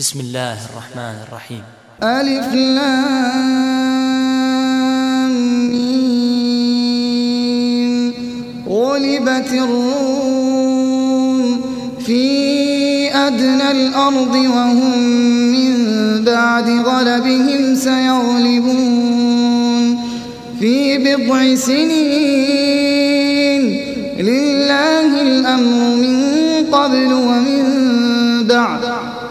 بسم الله الرحمن الرحيم. ألف لام غلبت الروم في أدنى الأرض وهم من بعد غلبهم سيغلبون. في بضع سنين لله الأمر من قبل ومن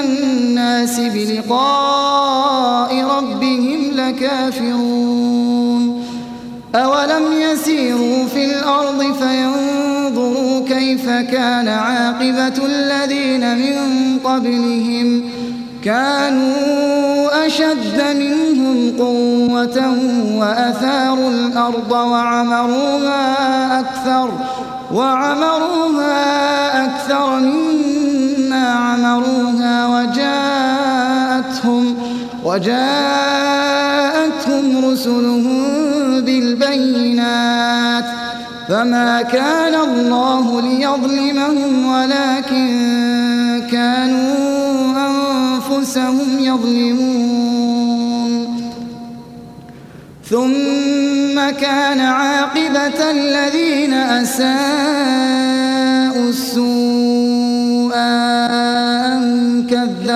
الناس بلقاء ربهم لكافرون. أولم يسيروا في الأرض فينظروا كيف كان عاقبة الذين من قبلهم. كانوا أشد منهم قوة وأثاروا الأرض وعمروها أكثر وعمروها أكثر مما عمروها وجاءتهم وجاءتهم رسلهم بالبينات فما كان الله ليظلمهم ولكن كانوا أنفسهم يظلمون. ثم كان عاقبة الذين أساءوا السوء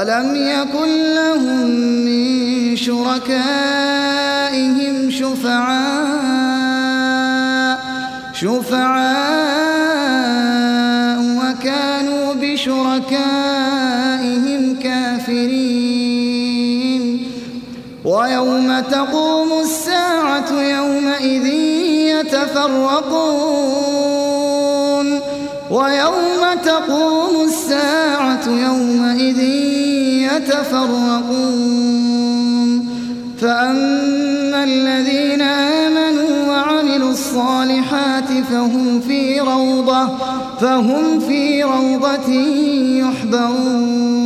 ولم يكن لهم من شركائهم شفعاء شفعاء وكانوا بشركائهم كافرين. ويوم تقوم الساعة يومئذ يتفرقون. ويوم تقوم يتفرقون. فأما الذين آمنوا وعملوا الصالحات فهم في روضة فهم في روضة يحبرون.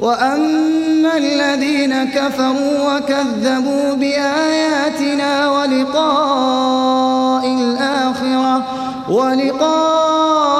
وأما الذين كفروا وكذبوا بآياتنا ولقاء الآخرة ولقاء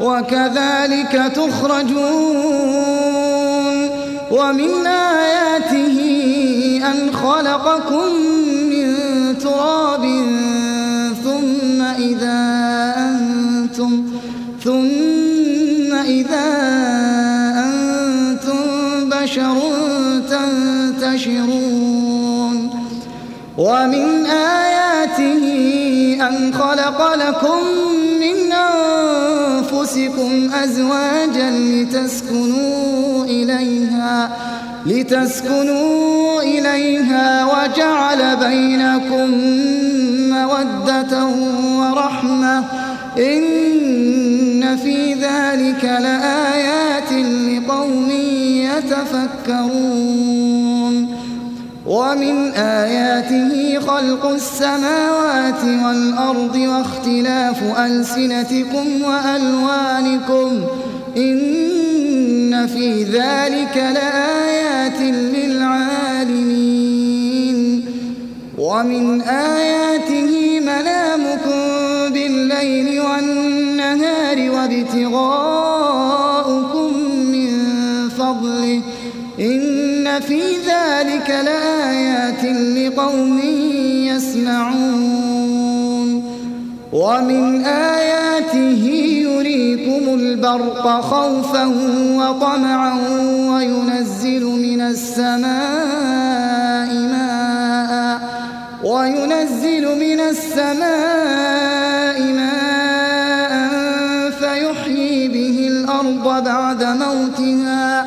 وكذلك تخرجون ومن آياته أن خلقكم من تراب ثم إذا أنتم ثم إذا أنتم بشر تنتشرون ومن آياته أن خلق لكم أنفسكم أزواجا لتسكنوا إليها لتسكنوا إليها وجعل بينكم مودة ورحمة. إن في ذلك لآيات لقوم يتفكرون. ومن آياته خلق السماوات والأرض واختلاف ألسنتكم وألوانكم إن في ذلك لآيات للعالمين ومن آياته منامكم بالليل والنهار وابتغاؤكم من فضله إن في ذلك لآيات لقوم يسمعون. ومن آياته يريكم البرق خوفا وطمعا وينزل من السماء ماء وينزل من السماء ماء فيحيي به الأرض بعد موتها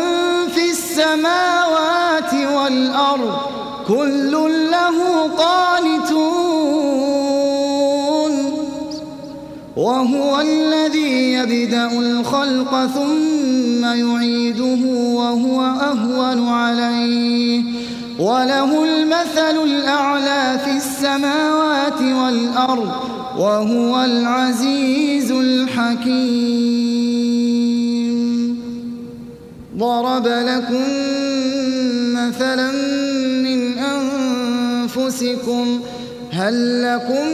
السماوات والأرض كل له قانتون وهو الذي يبدأ الخلق ثم يعيده وهو أهون عليه وله المثل الأعلى في السماوات والأرض وهو العزيز الحكيم ضرب لكم مثلا من أنفسكم هل لكم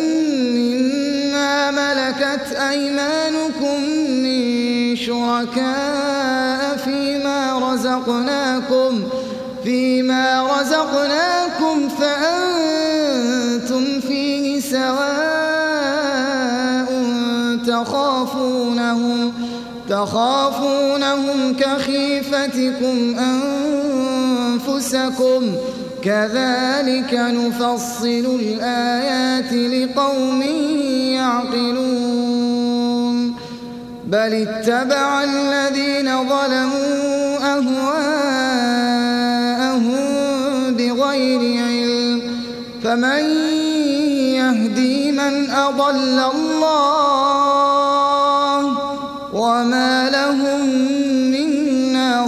مما ملكت أيمانكم من شركاء فيما رزقناكم فيما رزقناكم فأنتم فيه سواء تخافونهم كخيفتكم أنفسكم كذلك نفصل الآيات لقوم يعقلون بل اتبع الذين ظلموا أهواءهم بغير علم فمن يهدي من أضل الله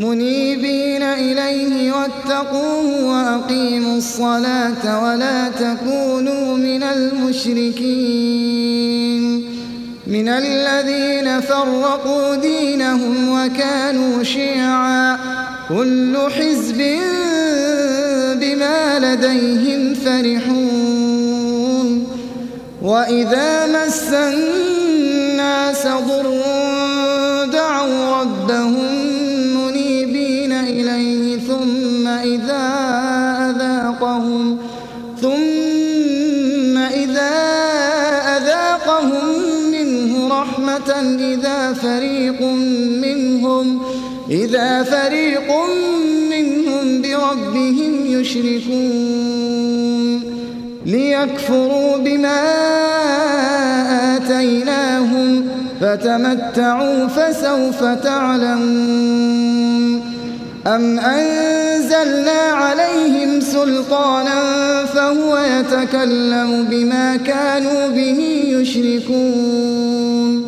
منيبين إليه واتقوه وأقيموا الصلاة ولا تكونوا من المشركين. من الذين فرقوا دينهم وكانوا شيعا. كل حزب بما لديهم فرحون. وإذا مس الناس ضر إذا فريق منهم إذا فريق منهم بربهم يشركون ليكفروا بما آتيناهم فتمتعوا فسوف تعلمون. أم أنزلنا عليهم سلطانا فهو يتكلم بما كانوا به يشركون.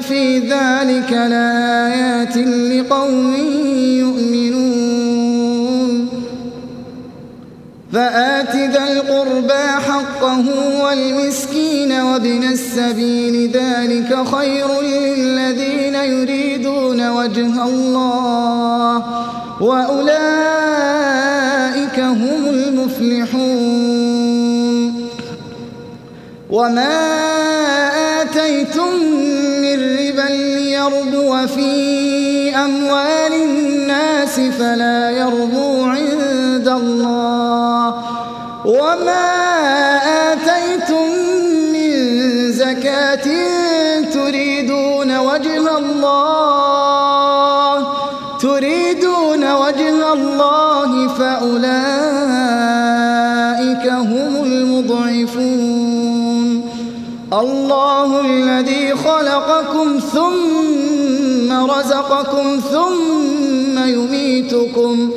في ذلك لآيات لقوم يؤمنون. فآت ذا القربى حقه والمسكين وابن السبيل ذلك خير للذين يريدون وجه الله وأولئك هم المفلحون. وما آتيتم ليربو في أموال الناس فلا يربو عند الله. وما آتيتم من زكاة تريدون وجه الله. تريدون وجه الله فأولئك هم المضعفون. الله الذي خلقكم رزقكم ثم يميتكم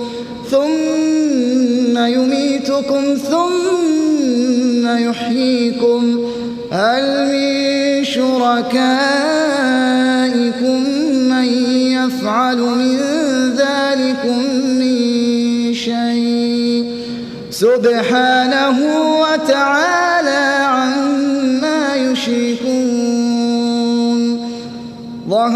ثم يميتكم ثم يحييكم. هل من شركائكم من يفعل من ذلكم من شيء؟ سبحانه وتعالى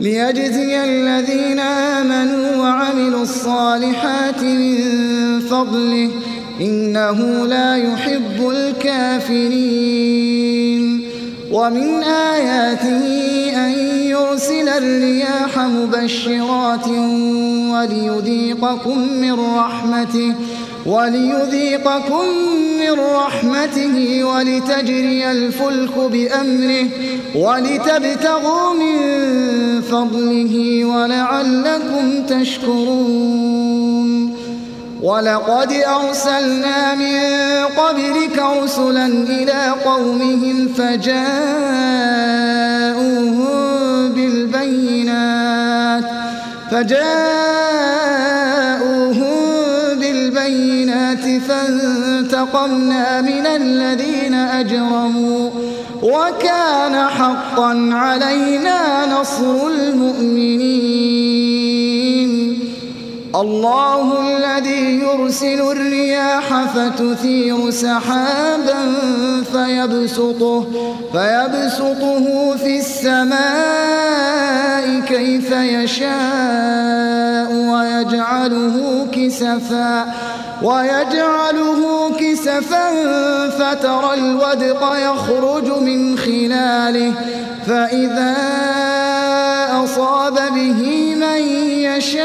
ليجزي الذين آمنوا وعملوا الصالحات من فضله إنه لا يحب الكافرين. ومن آياته أن يرسل الرياح مبشرات وليذيقكم من رحمته. وليذيقكم من رحمته ولتجري الفلك بأمره ولتبتغوا من فضله ولعلكم تشكرون. ولقد أرسلنا من قبلك رسلا إلى قومهم فجاءوهم بالبينات فجاءوهم فانتقمنا من الذين أجرموا وكان حقا علينا نصر المؤمنين الله الذي يرسل الرياح فتثير سحابا فيبسطه, فيبسطه في السماء كيف يشاء ويجعله كسفا ويجعله كسفا فترى الودق يخرج من خلاله فإذا أصاب به من يشاء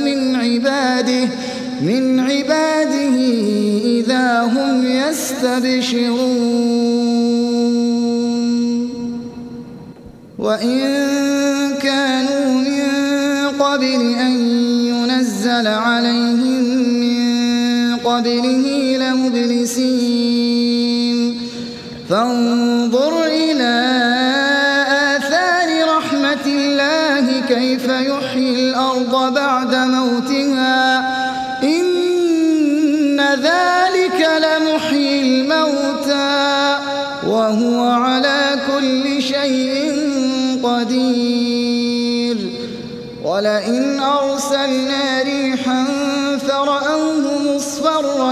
من عباده من عباده إذا هم يستبشرون. وإن قبله لمبلسين. فانظر إلى آثار رحمة الله كيف يحيي الأرض بعد موتها. إن ذلك لمحيي الموتى وهو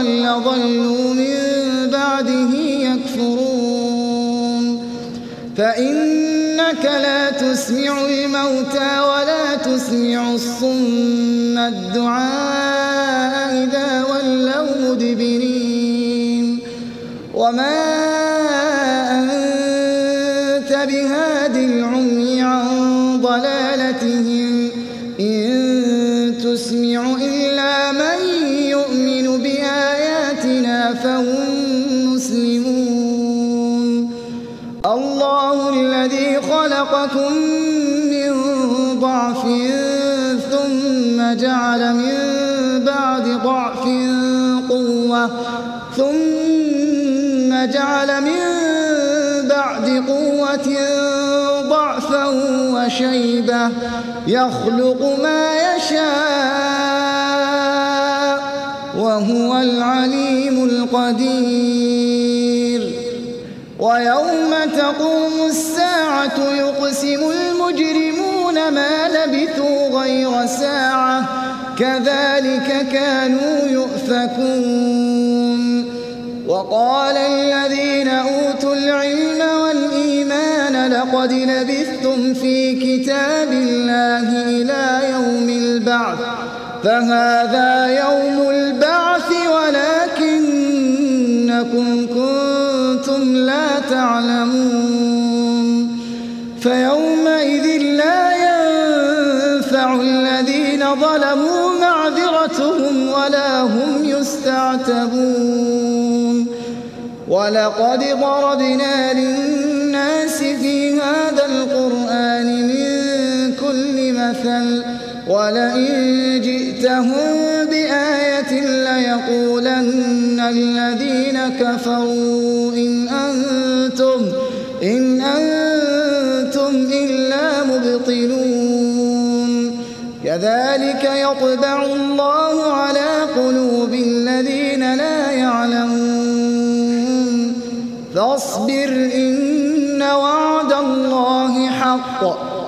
مصفرا لظلوا من بعده يكفرون فإنك لا تسمع الموتى ولا تسمع الصم الدعاء إذا ولوا مدبرين وما بعد قوة ضعفا وشيبة يخلق ما يشاء وهو العليم القدير. ويوم تقوم الساعة يقسم المجرمون ما لبثوا غير ساعة كذلك كانوا يؤفكون. وقال الذين أوتوا العلم لقد لبثتم في كتاب الله إلى يوم البعث فهذا يوم البعث ولكنكم كنتم لا تعلمون. فيومئذ لا ينفع الذين ظلموا معذرتهم ولا هم يستعتبون. ولقد ضربنا للناس هذا القرآن من كل مثل ولئن جئتهم بآية ليقولن الذين كفروا إن أنتم إن أنتم إلا مبطلون. كذلك يطبع الله على قلوب